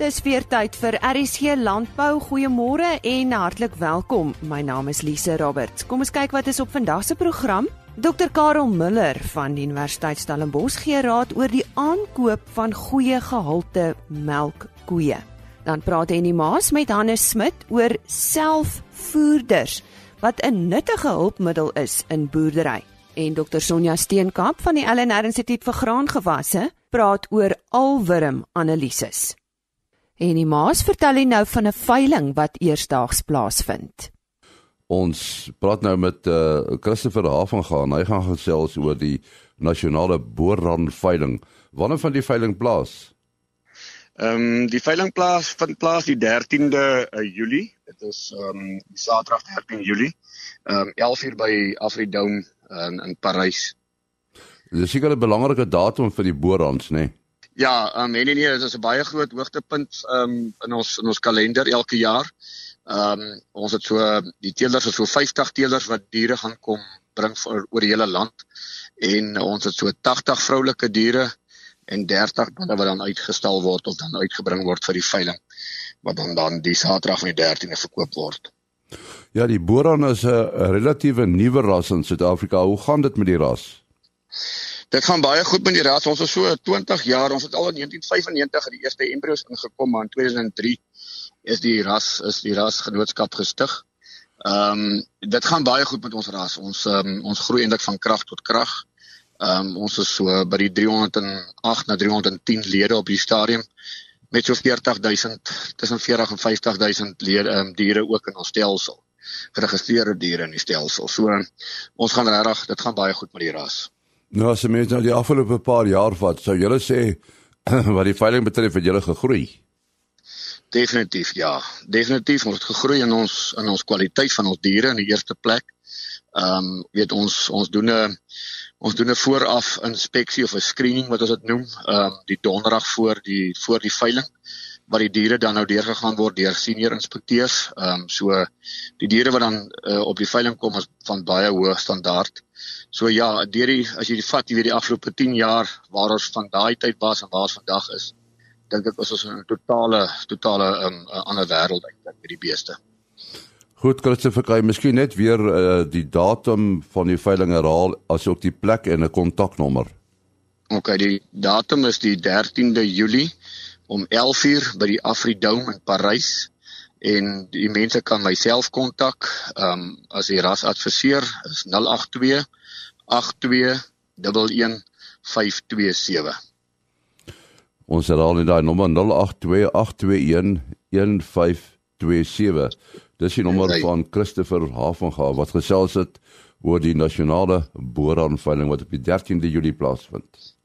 Dis weer tyd vir RSC Landbou. Goeiemôre en hartlik welkom. My naam is Lise Roberts. Kom ons kyk wat is op vandag se program. Dr Karel Miller van die Universiteit Stellenbosch gee raad oor die aankoop van goeie gehalte melkkoeë. Dan praat Henny Maas met Hannes Smit oor selfvoerders wat 'n nuttige hulpmiddel is in boerdery. En Dr Sonja Steenkamp van die LNR Instituut vir Graangewasse praat oor alwurm-analises. En die Maas vertel hy nou van 'n veiling wat eersdaags plaasvind. Ons praat nou met uh, Christopher Haven gaan. Hy gaan gesels oor die nasionale boorran veiling. Wanneer van die veiling plaas? Ehm um, die veiling plaas vind plaas die 13de uh, eh, Julie. Dit is ehm um, die Saterdag 13 Julie. Ehm um, 11:00 by Afridome in in Parys. Dis seker 'n belangrike datum vir die boorrans, né? Nee? Ja, ehm um, nee nee, dit is 'n baie groot hoogtepunt ehm um, in ons in ons kalender elke jaar. Ehm um, ons het so die teelers het so 50 teelers wat diere gaan kom bring vir oor die hele land en ons het so 80 vroulike diere en 30 wat dan uitgestal word of dan uitgebring word vir die veiling wat dan dan die Saterdag van die 13de verkoop word. Ja, die Boran is 'n relatiewe nuwe ras in Suid-Afrika. Hoe gaan dit met die ras? Dit gaan baie goed met die ras. Ons is so 20 jaar. Ons het al in 1995 die eerste embryos ingekom, maar in 2003 is die ras is die rasgenootskap gestig. Ehm um, dit gaan baie goed met ons ras. Ons um, ons groei eintlik van krag tot krag. Ehm um, ons is so by die 308 na 310 lede op die stadium met so 40000 tussen 40 en 50000 lede ehm um, diere ook in ons stelsel. Geregistreerde diere in die stelsel. So ons gaan regtig, dit gaan baie goed met die ras. Nou as jy mens nou die afgelope paar jaar vat, sou jy sê wat die veiling betref het jy gegroei? Definitief ja. Definitief ons het gegroei in ons in ons kwaliteit van ons diere in die eerste plek. Ehm um, weet ons ons doen 'n ons doen 'n vooraf inspeksie of 'n screening wat ons dit noem, ehm um, die donderdag voor die voor die veiling waar die diere dan nou deurgegaan word deur senior inspekteurs. Ehm um, so die diere wat dan uh, op die veiling kom is van baie hoë standaard. So ja, deur die as jy die vat, jy weet die afgelope 10 jaar waar ons van daai tyd was en waar ons vandag is, dink ek is ons in 'n totale totale 'n um, ander wêreld eintlik met die beeste. Goed, Christopher, kan jy miskien net weer uh, die datum van die veiling herhaal asook die plek en 'n kontaknommer? OK, die datum is die 13de Julie om 11:00 by die Afridome in Parys en die mense kan myself kontak ehm um, as die rasadviseur is 082 8211527 Ons herhaal net daai nommer 0828211527 Dis die nommer van Christopher Havenga wat gesels het oor die nasionale booraanveiling wat op die 13de Julie plaasvind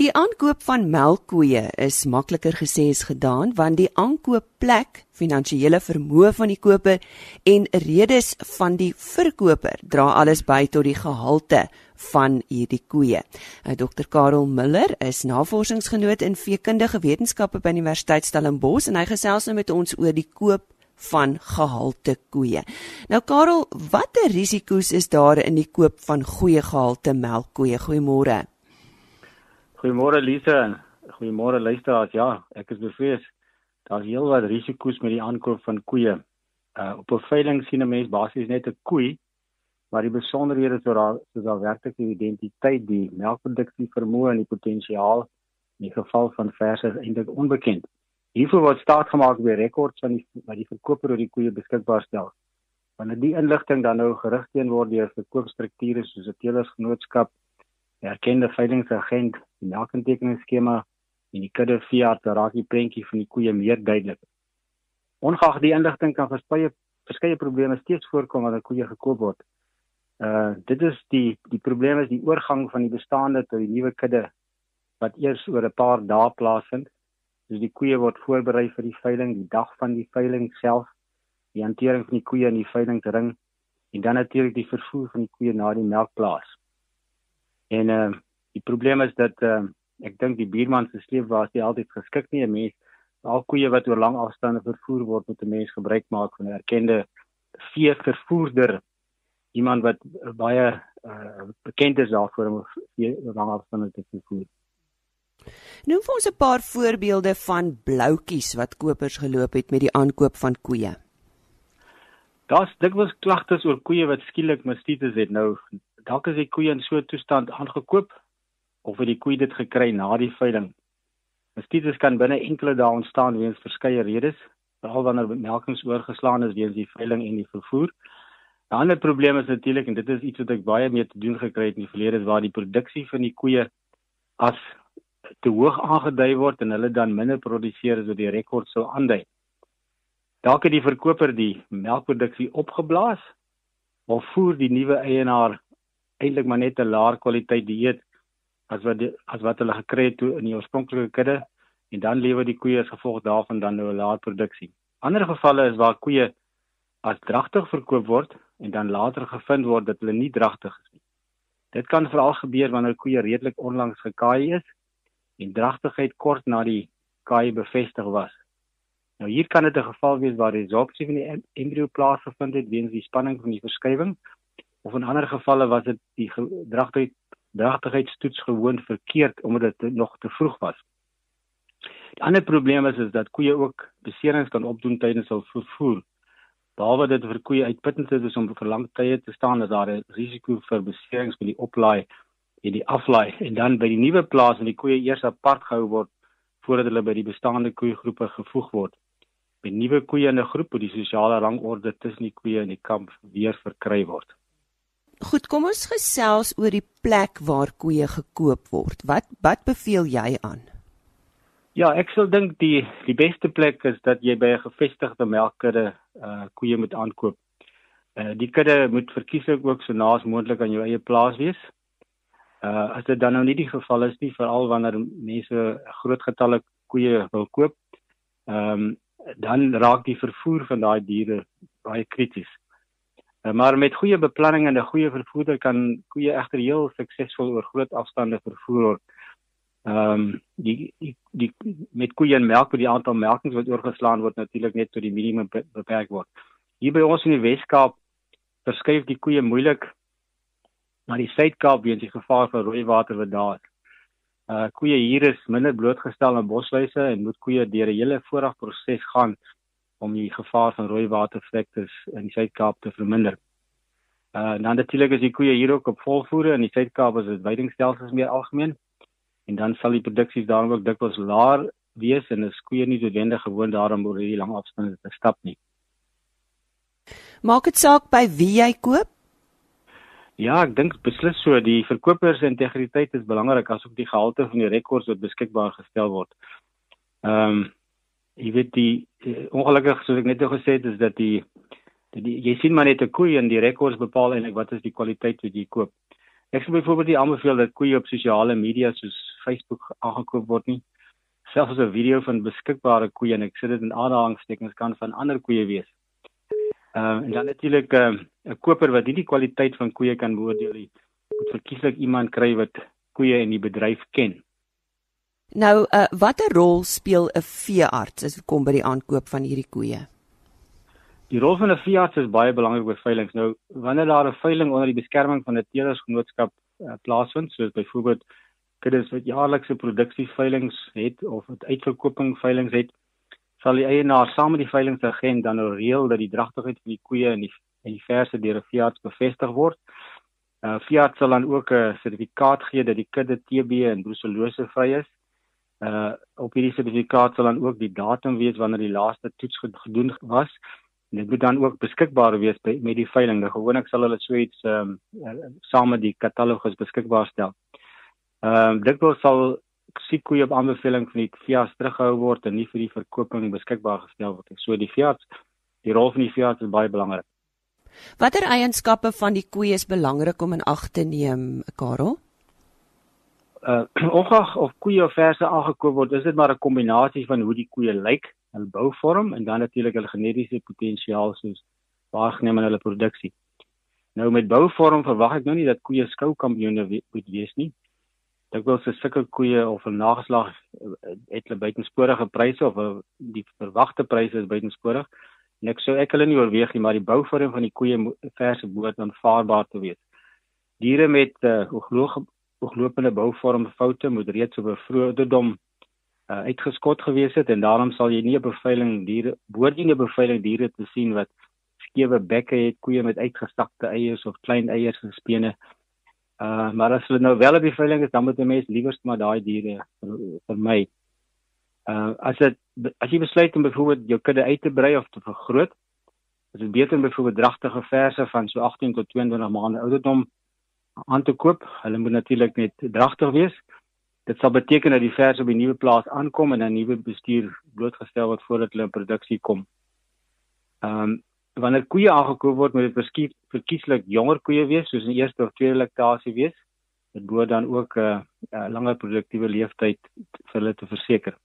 Die aankoop van melkkoeë is makliker gesê as gedaan want die aankoopplek, finansiële vermoë van die koper en redes van die verkoper dra alles by tot die gehalte van hierdie koeë. Nou Dr Karel Miller is navorsingsgenoot in veekundige wetenskappe by Universiteit Stellenbosch en hy gesels nou met ons oor die koop van gehalte koeë. Nou Karel, watter risiko's is daar in die koop van goeie gehalte melkkoeë? Goeiemôre. Goeiemôre Lise en goeiemôre luisteraars. Ja, ek is bevrees daar's heelwat risiko's met die aankoop van koeie. Uh op 'n veiling sien 'n mens basies net 'n koei, maar die besonderhede is daar soos daar werklik die identiteit, die melkproduksie vermoë en die potensiaal in die geval van verse is eintlik onbekend. Hiervoor word staat gemaak by rekords van die wat die verkoper oor die koeie beskikbaar stel. Wanneer die inligting dan nou gerig teen word deur verkoopstrukture soos 'n telersgenootskap erkende veilingsagent, die melkintekeningsskema en die kudde Fiat raak die prentjie van die koeie meer duidelik. Ongeag die inligting kan verspreie verskeie probleme steeds voorkom wanneer koeie gekoop word. Uh dit is die die probleem is die oorgang van die bestaande tot die nuwe kudde wat eers oor 'n paar dae plaasvind. Dus die koeie word voorberei vir die veiling die dag van die veiling self, die hantering van die koeie in die veilingring en dan natuurlik die vervoer van die koeie na die melkplaas. En uh die probleem is dat uh ek dink die buurman se sleepwa is nie altyd geskik nie. 'n Mens al koeie wat oor lang afstande vervoer word moet 'n mens gebruik maak van 'n erkende vee vervoerder. Iemand wat baie uh bekend is daarvoor om vee oor lang afstande te vervoer. Noem vir ons 'n paar voorbeelde van bloutjies wat kopers geloop het met die aankoop van koeie. Daar's dikwels klagtes oor koeie wat skielik mastitis het. Nou, dalk is die koeie in so 'n toestand aangekoop of het die koe dit gekry na die veiling. Mastitis kan binne enkele dae ontstaan weens verskeie redes, veral wanneer melkings oorgeslaan is weens die veiling en die vervoer. 'n Ander probleem is natuurlik en dit is iets wat ek baie mee te doen gekry het in die verlede is waar die produksie van die koeie as te hoog aangedui word en hulle dan minder produseer as wat die rekord sou aandui. Dalk het die verkoper die melkproduksie opgeblaas of voer die nuwe eienaar eintlik maar net 'n laer kwaliteit dieet as wat die, as wat hulle gekry het toe in die oorspronklike kudde en dan lewer die koeie as gevolg daarvan dan nou 'n laer produksie. Ander gevalle is waar koeie as dragtig verkoop word en dan later gevind word dat hulle nie dragtig is nie. Dit kan veral gebeur wanneer koeie redelik onlangs gekaai is en dragtigheid kort na die kaai bevestig was. Nou hier kan dit 'n geval wees waar resorpsie van die embrio plaasgevind het weens die spanning van die verskywing of in ander gevalle was dit die dragtigheid dragtigheidstoets gewoon verkeerd omdat dit nog te vroeg was. Die ander probleem is is dat koeie ook beserings kan opdoen tydens hul vervoer. Behalwe dit vir koeie uitputtend is om vir lang tye te staan, is daar 'n risiko vir beserings by die oplaai en die aflaai en dan by die nuwe plaas en die koeie eers apart gehou word voordat hulle by die bestaande koeiegroepe gevoeg word met nuwe koeie in 'n groep hoe die sosiale rangorde tussen die koeie in die kamp weer verkry word. Goed, kom ons gesels oor die plek waar koeie gekoop word. Wat wat beveel jy aan? Ja, ek sou dink die die beste plek is dat jy by 'n gevestigde melkkudde uh koeie moet aankoop. Uh die kudde moet verkieslik ook so naas moontlik aan jou eie plaas wees. Uh as dit dan nou nie die geval is nie, veral wanneer mense groot getalle koeie wil koop, ehm um, dan raak die vervoer van daai diere baie krities. Uh, maar met goeie beplanning en 'n goeie vervoerder kan koeie egter heel suksesvol oor groot afstande vervoer word. Ehm um, die, die die met koeie en melk word die aantal melkings wat oorgeslaan word natuurlik net tot die minimum beperk word. Hier by ons in die Wes-Kaap verskuif die koeie moeilik na die Suid-Kaap weens die gevaar van rooi water wat daar is. Uh koeie hier is minder blootgestel aan bosluise en moet koeie deur 'n hele voorafproses gaan om die gevaar van rooi watervlektes in die Suid-Kaap te verminder. Uh dan natuurlik is die koeie hier ook op volvoere in die Suid-Kaap is dit weidingstelsels meer algemeen en dan sal die produksies daarom ook dikwels laer wees en is koeie nie noodwendig gewoond daarom oor hierdie lang afstande te stap nie. Maak dit saak by wie jy koop? Ja, ek dink beslis so die verkoper se integriteit is belangrik asook die gehalte van die rekords wat beskikbaar gestel word. Ehm um, jy weet die uh, ongelukkig soos ek net nou gesê het is dat die, die, die jy sien maar net 'n koei en die rekords bepaal eintlik wat is die kwaliteit wat jy koop. Ek sou byvoorbeeld nie aanbeveel dat koeie op sosiale media soos Facebook aangekoop word nie. Selfs 'n video van beskikbare koeie en ek sê dit in aanhalingstekens kan van ander koeie wees. Ehm uh, en dan natuurlik ehm, 'n uh, koper wat nie die kwaliteit van koeie kan beoordeel nie, moet verkieslik iemand kry wat koeie in die bedryf ken. Nou, uh, watter rol speel 'n veearts as dit kom by die aankoop van hierdie koeie? Die rol van 'n veearts is baie belangrik by veilinge. Nou, wanneer daar 'n veiling onder die beskerming van 'n teelersgenootskap uh, plaasvind, soos byvoorbeeld kuddes wat jaarlikse produksieveilings het of uitverkoping veilings het, sal die eienaar saam met die veilingsagent dan nou reël dat die dragtigheid van die koeie en die en die verse deur 'n veearts bevestig word. Uh veearts sal dan ook 'n sertifikaat gee dat die kudde TB en bruselose vry is. Uh op hierdie sertifikaat sal dan ook die datum wees wanneer die laaste toets gedoen was. En dit moet dan ook beskikbaar wees by met die veiling. Nou gewoonlik sal hulle so iets ehm um, saam met die katalogus beskikbaar stel. Ehm um, dit sal siek koeie op aanbeveling van die veearts teruggehou word en nie vir die verkooping beskikbaar gestel word. So die veearts, die rol van die veearts is baie belangrik. Watter eienskappe van die koeie is belangrik om in ag te neem, Karel? Uh ongeag of koeie of verse aangekoop word, is dit maar 'n kombinasie van hoe die koeie lyk, hul bouvorm en dan natuurlik hul genetiese potensiaal soos waargeneem in hulle produksie. Nou met bouvorm verwag ek nou nie dat koeie skoukampioene moet wees nie dit wil se sulke koeie of 'n nageslag eh, het hulle buitensporige pryse of eh, die verwagte pryse is buitensporig. En ek sou ek hulle nie oorweeg nie, maar die bouvorm van die koeie verse moet aanvaarbaar te wees. Diere met uh, ooglopende bouvormfoute moet reeds op 'n vroeë ouderdom uh, uitgeskot gewees het en daarom sal jy nie 'n beveiling diere behoort nie 'n beveiling diere te sien wat skewe bekke het, koeie met uitgestakte eiers of klein eiers en spene. Uh maar as hulle nou wel 'n beveiling is, dan moet 'n mens liewer maar daai diere vermy. Uh as dit as jy besluit om byvoorbeeld jou kudde uit te brei of te vergroot, is dit beter om byvoorbeeld dragtige verse van so 18 tot 22 maande ouderdom aan te koop. Hulle moet natuurlik net dragtig wees. Dit sal beteken dat die verse op die nuwe plaas aankom en 'n nuwe bestuur blootgestel word voordat hulle in produksie kom. Ehm um, wanneer koeie aangekoop word, moet dit verskief verkieslik jonger koeie wees, soos 'n eerste of tweede laktasie wees. Dit behoort dan ook 'n uh, uh, langer produktiewe lewensduur vir hulle te verseker.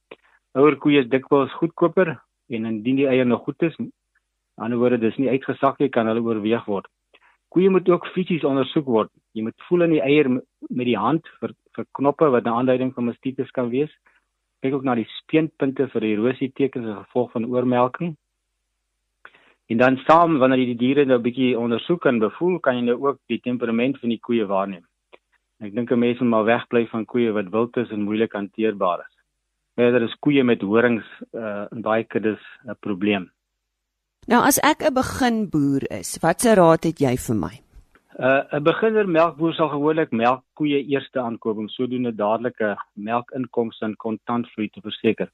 Ouer koeie is dikwels goedkoper en indien die eier nog goed is, aan die ander woorde dis nie uitgesak nie, kan hulle oorweeg word. Koeie moet ook fisies ondersoek word. Jy moet voel in die eier met die hand vir vir knoppe wat 'n aanduiding van mastitis kan wees. Kyk ook na die speenpunte vir erosie tekens as gevolg van oormelking. En dan saam wanneer jy die diere nou bietjie ondersoek en bevoel, kan jy nou ook die temperament van die koeie waarneem. Ek dink 'n mens moet maar wegbly van koeie wat wild is en moeilik hanteerbaar is. Verder is koeie met horings uh, in baie kuddes 'n probleem. Nou as ek 'n beginboer is, watse raad het jy vir my? Uh, 'n beginner melkboer sal gewoonlik melkkoeie eers aankoop om sodoende dadelike melkinkomste en kontantvloei te verseker.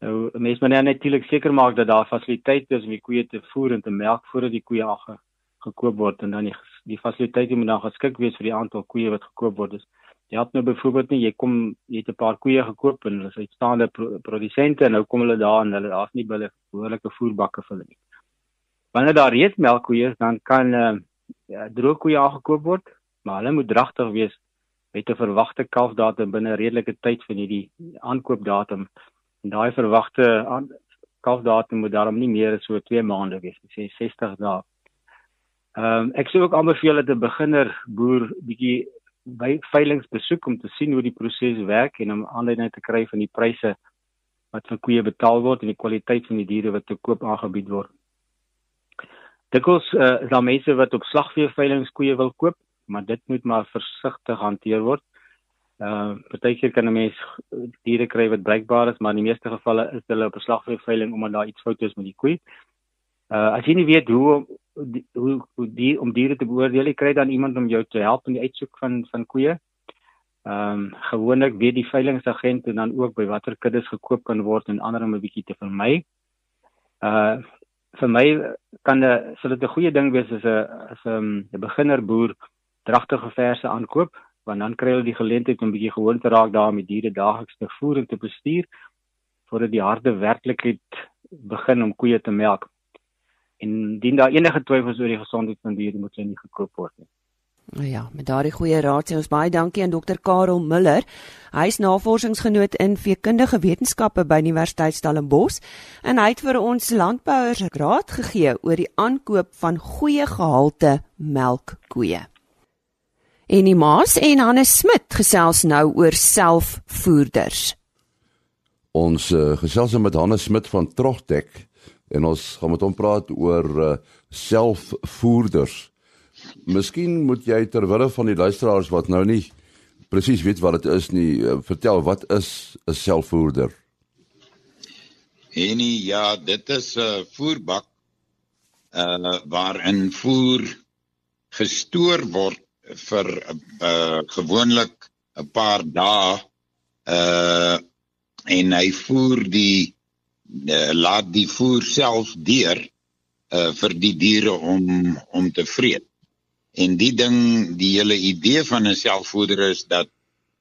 Nou, mense moet net natuurlik seker maak dat daar fasiliteite is om die koeie te voer en te melk voordat die koeie aange gekoop word en dan die, die fasiliteite moet dan geskik wees vir die aantal koeie wat gekoop word. Dus jy het nou byvoorbeeld nie jy kom jy het 'n paar koeie gekoop en hulle is uitstaande pro produsente en nou kom hulle daar en hulle daar's nie hulle behoorlike voerbakke vir hulle nie. Wanneer daar reeds melkkoeie is, dan kan uh, ja, droë koeie aangekoop word, maar hulle moet dragtig wees met 'n verwagte kalfdatum binne 'n redelike tyd van hierdie aankoopdatum. En daai verwagte kalfdatum moet daarom nie meer as so 2 maande wees, sê 60 dae. Ehm um, ek sou ook aanbeveel dat 'n beginner boer bietjie veilinge besoek om te sien hoe die proses werk en om aanleiding te kry van die pryse wat vir koeie betaal word en die kwaliteit van die diere wat te koop aangebied word. Dikwels uh, is daar mense wat op slagvee veilinge koeie wil koop, maar dit moet maar versigtig hanteer word. Uh partykeer kan 'n mens diere kry wat bruikbaar is, maar in die meeste gevalle is hulle op 'n slagvee veiling omdat daar iets fout is met die koei. Uh as jy nie weet hoe die, hoe hoe die om diere te beoordeel, kry dan iemand om jou te help in die uitsoek van van koeie. Ehm um, gewoonlik weet die veilingsagent en dan ook by watter kuddes gekoop kan word en ander om 'n bietjie te vermy. Uh vir my kan dit sou dit 'n goeie ding wees as 'n as 'n 'n beginner boer dragtige verse aankoop want dan kry hulle die geleentheid om bietjie gewoon te raak daarmee die diere daagliks te voer en te bestuur voordat die harde werklikheid begin om koeie te melk. En dien daar enige twyfels oor die gesondheid van diere moet hulle nie gekoop word nie. Nou ja, met daardie goeie raad sê ons baie dankie aan dokter Karel Miller. Hy is navorsingsgenoot in veekundige wetenskappe by Universiteit Stellenbosch en hy het vir ons landbouers raad gegee oor die aankoop van goeie gehalte melkkoeë. En die Maas en Hannes Smit gesels nou oor selfvoerders. Ons uh, gesels met Hannes Smit van Trogtek en ons gaan met hom praat oor uh, selfvoerders. Miskien moet jy ter wille van die luisteraars wat nou nie presies weet wat dit is nie, uh, vertel wat is 'n selfvoerder? En ja, dit is 'n uh, voerbak uh waarin voer gestoor word vir uh gewoonlik 'n paar dae uh en hy voer die uh, laat die voer self deur uh, vir die diere om om te vreet. En die ding, die hele idee van 'n selfvoeder is dat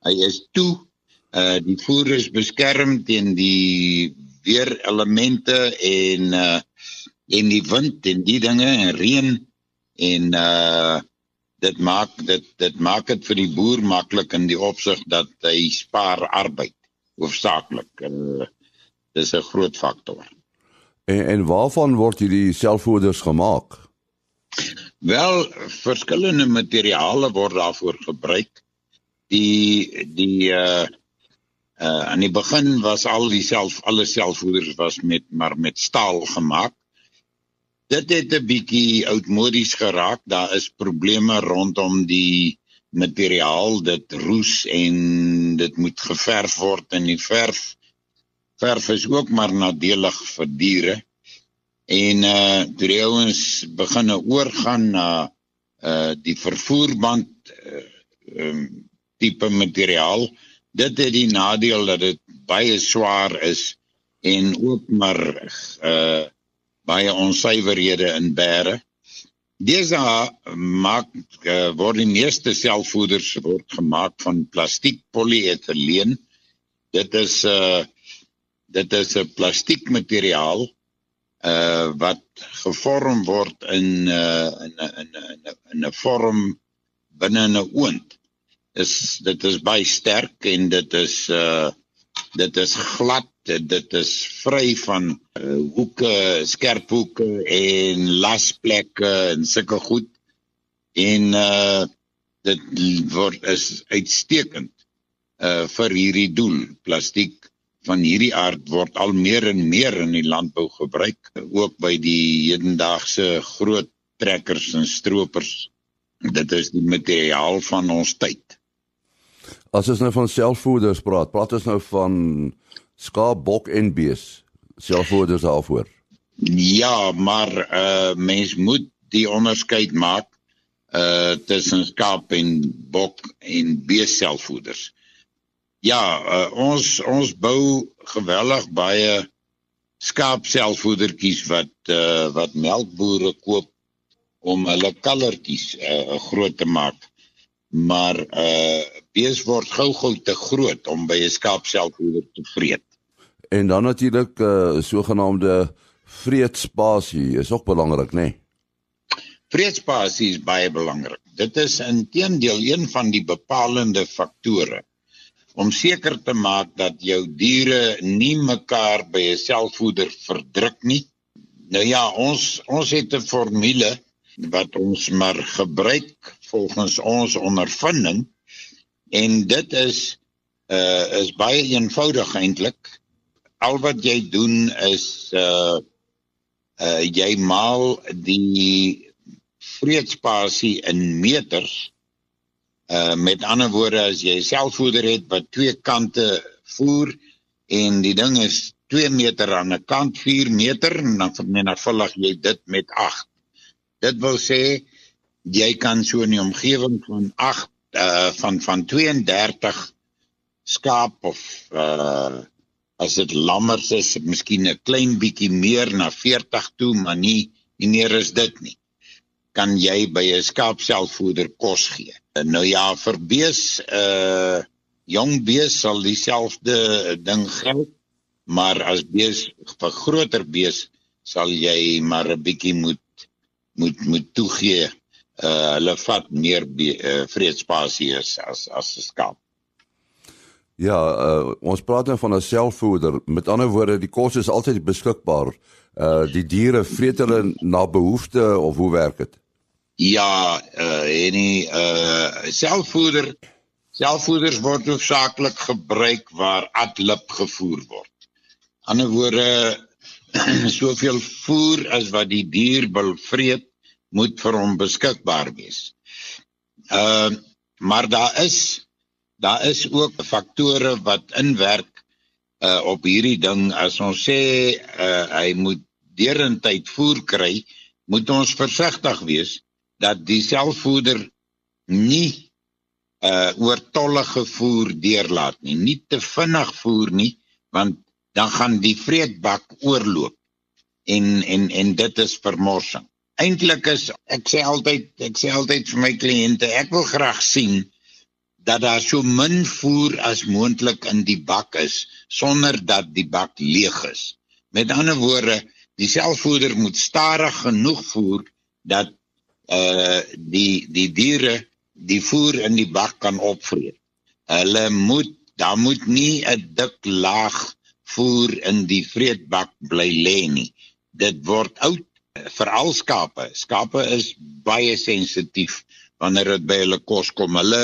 hy is toe uh die voer is beskerm teen die weerelemente en uh en die wind en die dinge en reën en uh dit maak dit dit maak dit vir die boer maklik in die opsig dat hy spaar arbeid hoofsaaklik. Uh dis 'n groot faktor. En en waarvan word hierdie selfvoeders gemaak? Wel, verskillende materiale word daarvoor gebruik. Die die uh uh aan die begin was al die self alle selfvoeders was met maar met staal gemaak. Dit het 'n bietjie oudmodies geraak. Daar is probleme rondom die materiaal dit roes en dit moet geverf word en die verf verf is ook maar nadelig vir diere en uh toe die ouens begin oorgaan na uh die vervoerband uh, um, tipe materiaal dit het die nadeel dat dit baie swaar is en ook maar uh baie onsuiverhede in bære. Dese maak uh, word die meeste selfvoeders word gemaak van plastiek polyetyleen. Dit is 'n uh, dit is 'n plastiekmateriaal uh wat gevorm word in uh in in 'n in 'n vorm binne 'n oond. Is dit is baie sterk en dit is uh dit is glad dit is vry van uh, hoeke skerp hoeke en lasplekke en sulke goed en uh dit word is uitstekend uh vir hierdie doel plastiek van hierdie aard word al meer en meer in die landbou gebruik ook by die hedendaagse groot trekkers en stroopers dit is die materiaal van ons tyd As ons nou van selfvoeders praat, praat ons nou van skaap, bok en bees. Selfvoeders daarvoor. Ja, maar uh mens moet die onderskeid maak uh tussen skaap en bok en bees selfvoeders. Ja, uh, ons ons bou geweldig baie skaap selfvoedertjies wat uh wat melkbore koop om hulle kallertjies uh, groot te maak maar uh bees word gou-gou te groot om by 'n skaap selfvoeder te vreet. En dan natuurlik uh sogenaamde vreetspasie is ook belangrik, né? Nee? Vreetspasie is baie belangrik. Dit is intedeel een van die bepalende faktore om seker te maak dat jou diere nie mekaar by 'n selfvoeder verdruk nie. Nou ja, ons ons het 'n formule wat ons maar gebruik volgens ons ondervinding en dit is uh is baie eenvoudig eintlik. Al wat jy doen is uh uh jy maal die vreedspasie in meters. Uh met ander woorde as jy selfvoeder het wat twee kante voer en die ding is 2 meter aan 'n kant 4 meter en dan vermenigvuldig jy dit met 8. Dit wil sê jy kan so in die omgewing van 8 uh van van 32 skaap of uh as dit lammers is, miskien 'n klein bietjie meer na 40 toe, maar nie nie meer is dit nie. Kan jy by 'n skaap selfvoeder kos gee? Nou ja, vir bees uh jong bees sal dieselfde ding geld, maar as bees vir groter bees sal jy maar 'n bietjie moet moet moet toegee uh, hulle vat meer uh, vreedspasie as as as 'n skaap. Ja, uh, ons praat nou van 'n selfvoeder. Met ander woorde, die kos is altyd beskikbaar. Uh die diere vreet hulle na behoefte of hoe werk dit? Ja, uh en die uh selfvoeder selfvoeders word hoofsaaklik gebruik waar atlip gevoer word. Ander woorde soveel voer as wat die dier wil vreet moet vir hom beskikbaar wees. Ehm uh, maar daar is daar is ook faktore wat inwerk uh op hierdie ding as ons sê uh hy moet derentyd voer kry, moet ons versigtig wees dat die selfvoeder nie uh oortollige voer deurlaat nie, nie te vinnig voer nie, want dan gaan die vreetbak oorloop en en en dit is vermorsing eintlik is ek sê altyd ek sê altyd vir my kliënte ek wil graag sien dat daar so min voer as moontlik in die bak is sonder dat die bak leeg is. Met ander woorde, die selfvoeder moet stadig genoeg voer dat uh die die diere die voer in die bak kan opvreet. Hulle moet daar moet nie 'n dik laag voer in die vreetbak bly lê nie. Dit word oud veral skape. Skape is baie sensitief wanneer dit by hulle kos kom. Hulle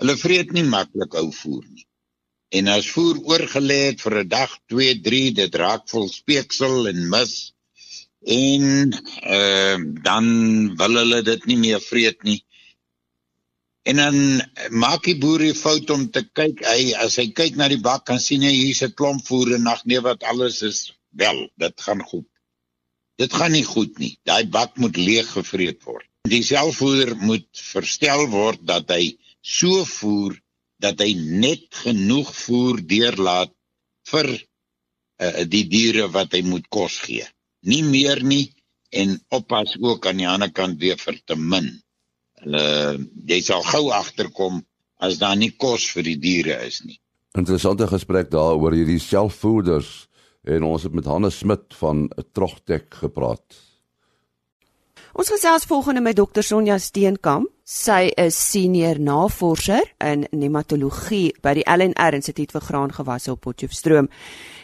hulle vreet nie maklik ou voer nie. En as voer oorgelê het vir 'n dag, 2, 3, dit raak vol speeksel en mis en uh, dan wil hulle dit nie meer vreet nie. En dan maak die boer die fout om te kyk, hy as hy kyk na die bak kan sien hy hier's 'n klomp voer en nag nee wat alles is wel, dit gaan goed. Dit gaan nie goed nie. Daai bak moet leeg gevreet word. Die selfvoeder moet verstel word dat hy so voer dat hy net genoeg voer deurlaat vir uh, die diere wat hy moet kos gee. Nie meer nie en oppas ook aan die ander kant weer vir te min. Hulle jy sal gou agterkom as daar nie kos vir die diere is nie. Interessante gesprek daaroor hierdie selfvoeders en ons het met Hannes Smit van Trogtek gepraat. Ons gesels volgende met Dr Sonja Steenkamp. Sy is senior navorser in nematologie by die LNR Instituut vir Graangewasse op Potchefstroom.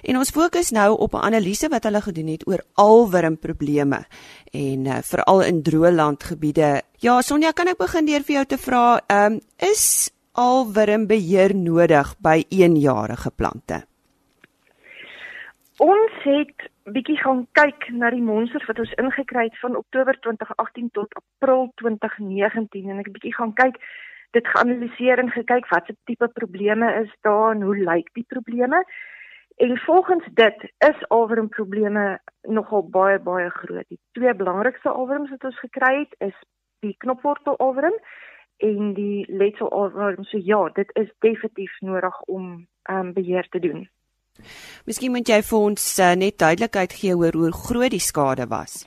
En ons fokus nou op 'n analise wat hulle gedoen het oor alwurmprobleme en uh, veral in droë landgebiede. Ja, Sonja, kan ek begin deur vir jou te vra, ehm um, is alwurmbeheer nodig by eenjarige plante? Ons het bietjie gaan kyk na die monsters wat ons ingekry het van Oktober 2018 tot April 2019 en ek bietjie gaan kyk dit geanaliseer en gekyk wat se tipe probleme is daar en hoe lyk die probleme. En volgens dit is alwerm probleme nogal baie baie groot. Die twee belangrikste alwerms wat ons gekry het is die knopwortel alwerm en die letsel alwerm so ja dit is definitief nodig om um, beheer te doen Miskien moet jy vir ons uh, net duidelikheid gee oor hoe groot die skade was.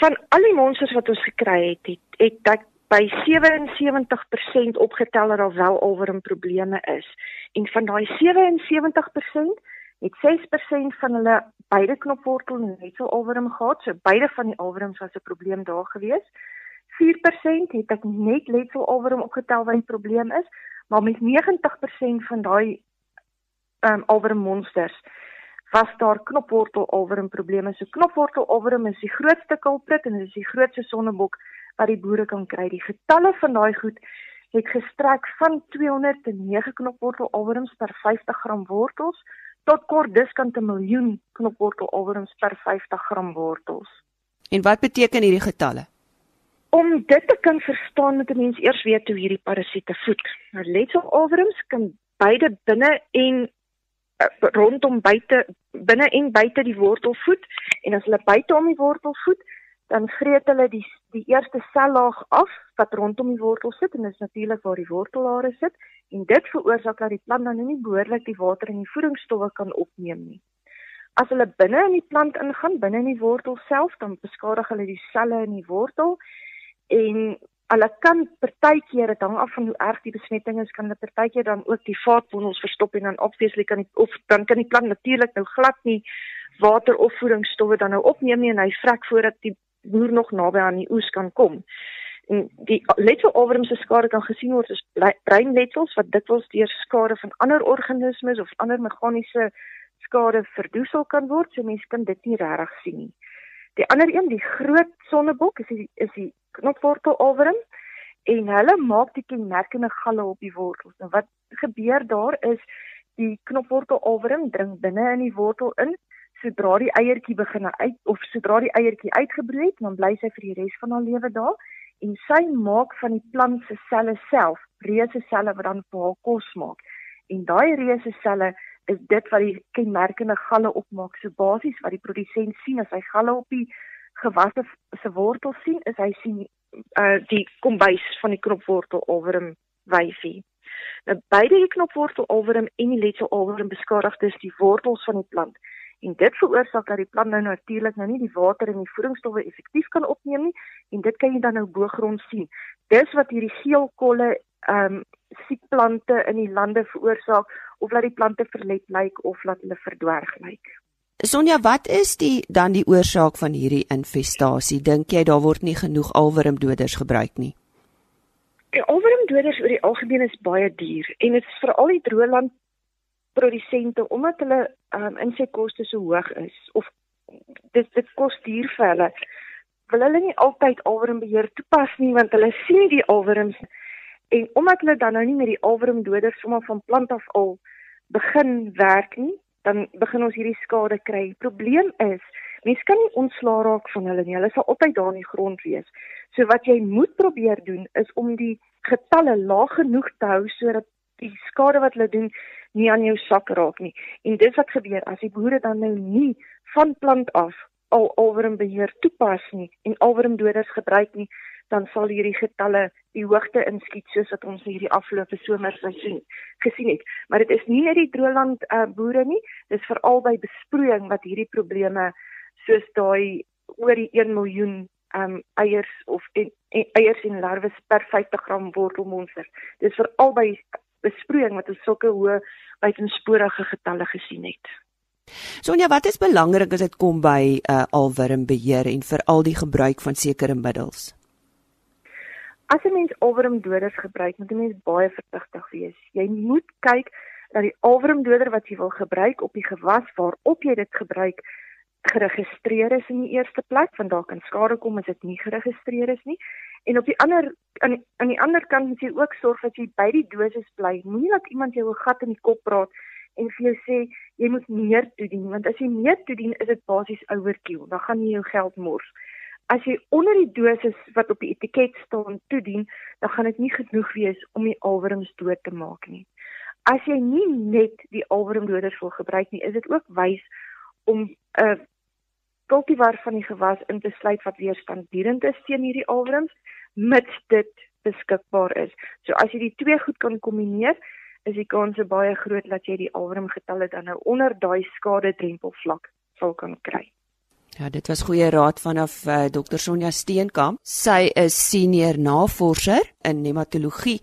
Van al die monsters wat ons gekry het, het, het ek by 77% opgetel dat daar wel alweer probleme is. En van daai 77% het 6% van hulle beide knopwortel net so alweer gehad, so beide van die alweerms was 'n probleem daar gewees. 4% het ek net letsel alweer opgetel wat die probleem is, maar met 90% van daai um, alwerm monsters was daar knopwortel alwerm probleme. So knopwortel alwerm is die grootste kulprit en dit is die grootste sonnebok wat die boere kan kry. Die getalle van daai goed het gestrek van 209 knopwortel alwerms per 50 gram wortels tot kort diskant 'n miljoen knopwortel alwerms per 50 gram wortels. En wat beteken hierdie getalle? Om dit te kan verstaan moet 'n mens eers weet hoe hierdie parasiete voed. Nou letsel alwerms kan beide binne en rondom buite binne en buite die wortelvoet en as hulle buite om die wortel voet dan vreet hulle die die eerste sellaag af wat rondom die wortel sit en dit is natuurlik waar die wortelhare sit en dit veroorsaak dat die plant dan nie behoorlik die water en die voedingsstowwe kan opneem nie. As hulle binne in die plant ingaan, binne in die wortel self, dan beskadig hulle die selle in die wortel en Hulle kan partykeer dit hang af van hoe erg die besmetting is, kan hulle partykeer dan ook die vaatbondels verstop en dan obviously kan die of dan kan die plant natuurlik nou glad nie water of voedingsstowwe dan nou opneem nie en hy vrek voordat die boer nog naby aan die oes kan kom. En die letseloorworms se skade kan gesien word as breinletsels wat dikwels deur skade van ander organismes of ander meganiese skade verdoesel kan word, so mense kan dit nie regtig sien nie. Die ander een, die groot sonnebok, is die is die knopwortel alwerm en hulle maak die kenmerkende galle op die wortels. Nou wat gebeur daar is die knopwortel alwerm dring binne in die wortel in sodra die eiertjie begin uit of sodra die eiertjie uitgebroei het, dan bly sy vir die res van haar lewe daar en sy maak van die plant se selle self reuse selle wat dan vir haar kos maak. En daai reuse selle is dit wat die kenmerkende galle opmaak. So basies wat die produsent sien as hy galle op die gewasse se wortel sien, is hy sien uh die kombuis van die knopwortel alwerm wyfie. Nou beide die knopwortel alwerm en die letsel alwerm beskadig dus die wortels van die plant. En dit veroorsaak dat die plant nou natuurlik nou nie die water en die voedingsstowwe effektief kan opneem nie en dit kan jy dan nou bo-grond sien. Dis wat hierdie geel kolle ehm um, siek plante in die lande veroorsaak of laat die plante verlet lyk of laat hulle verdwerg lyk. Sonja, wat is die dan die oorsaak van hierdie infestasie? Dink jy daar word nie genoeg alwurmdoders gebruik nie? Die alwurmdoders oor die algemeen is baie duur en dit is veral die droëland produsente omdat hulle um, insetkoste so hoog is of dit dit kos duur vir hulle. Wil hulle nie altyd alwurmbeheer toepas nie want hulle sien die alwurms En omdat hulle dan nou nie met die alwurmdoders sommer van plant af al begin werk nie, dan begin ons hierdie skade kry. Probleem is Mens kan nie ontslaa raak van hulle nie. Hulle sal altyd daar in die grond wees. So wat jy moet probeer doen is om die getalle laag genoeg te hou sodat die skade wat hulle doen nie aan jou sak raak nie. En dis wat gebeur as die boere dan nou nie van plant af al alwormbeheer toepas nie en alwormdoders gebruik nie, dan sal hierdie getalle die hoogte inskiet soos wat ons hierdie afgelope somer gesien gesien het. Maar dit is nie net die droëland uh, boere nie, dis veral by besproeiing wat hierdie probleme soos daai oor die 1 miljoen um eiers of en, en, eiers en larwes per 50 gram wortelmonster. Dis veral by besproeiing wat ons sulke hoë buitensporige getalle gesien het. Sonja, wat is belangrik as dit kom by uh, alwurmbeheer en veral die gebruik van sekere middels? As 'n mens alwurmdoders gebruik, moet 'n mens baie versigtig wees. Jy moet kyk dat die alwurmdoder wat jy wil gebruik op die gewas waarop jy dit gebruik geregistreer is in die eerste plek, want daar kan skade kom as dit nie geregistreer is nie. En op die ander aan die, aan die ander kant moet jy ook sorg dat jy by die dosis bly. Moenie laat iemand jou 'n gat in die kop praat en vir jou sê jy moet meer toedien, want as jy meer toedien, is dit basies overkill. Dan gaan jy jou geld mors. As jy onder die dosis wat op die etiket staan toedien, dan gaan dit nie genoeg wees om die alwurms dood te maak nie. As jy nie net die alwurmdoders wil gebruik nie, is dit ook wys om 'n uh, kultivar van die gewas in te sluit wat weerstandbierend is teen hierdie alwurms, mits dit beskikbaar is. So as jy die twee goed kan kombineer, is die kans baie groot dat jy die alwurmgetalle dan nou onder daai skade drempelvlak sal kan kry. Ja, dit was goeie raad vanaf uh, Dr. Sonja Steenkamp. Sy is senior navorser in nematologie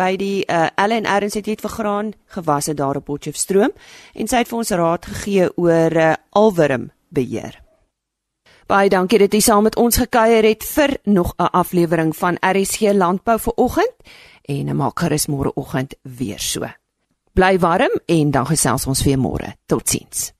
by die uh, eh, LNR Instituut vir Graan gewasse daar op Potchefstroom en sy het vir ons raad gegee oor uh, alwurmbeheer. Baie dankie dat jy saam met ons gekuier het vir nog 'n aflewering van RSG Landbou vir oggend en maak gerus môre oggend weer so. Bly warm en dan gesels ons weer môre. Totsiens.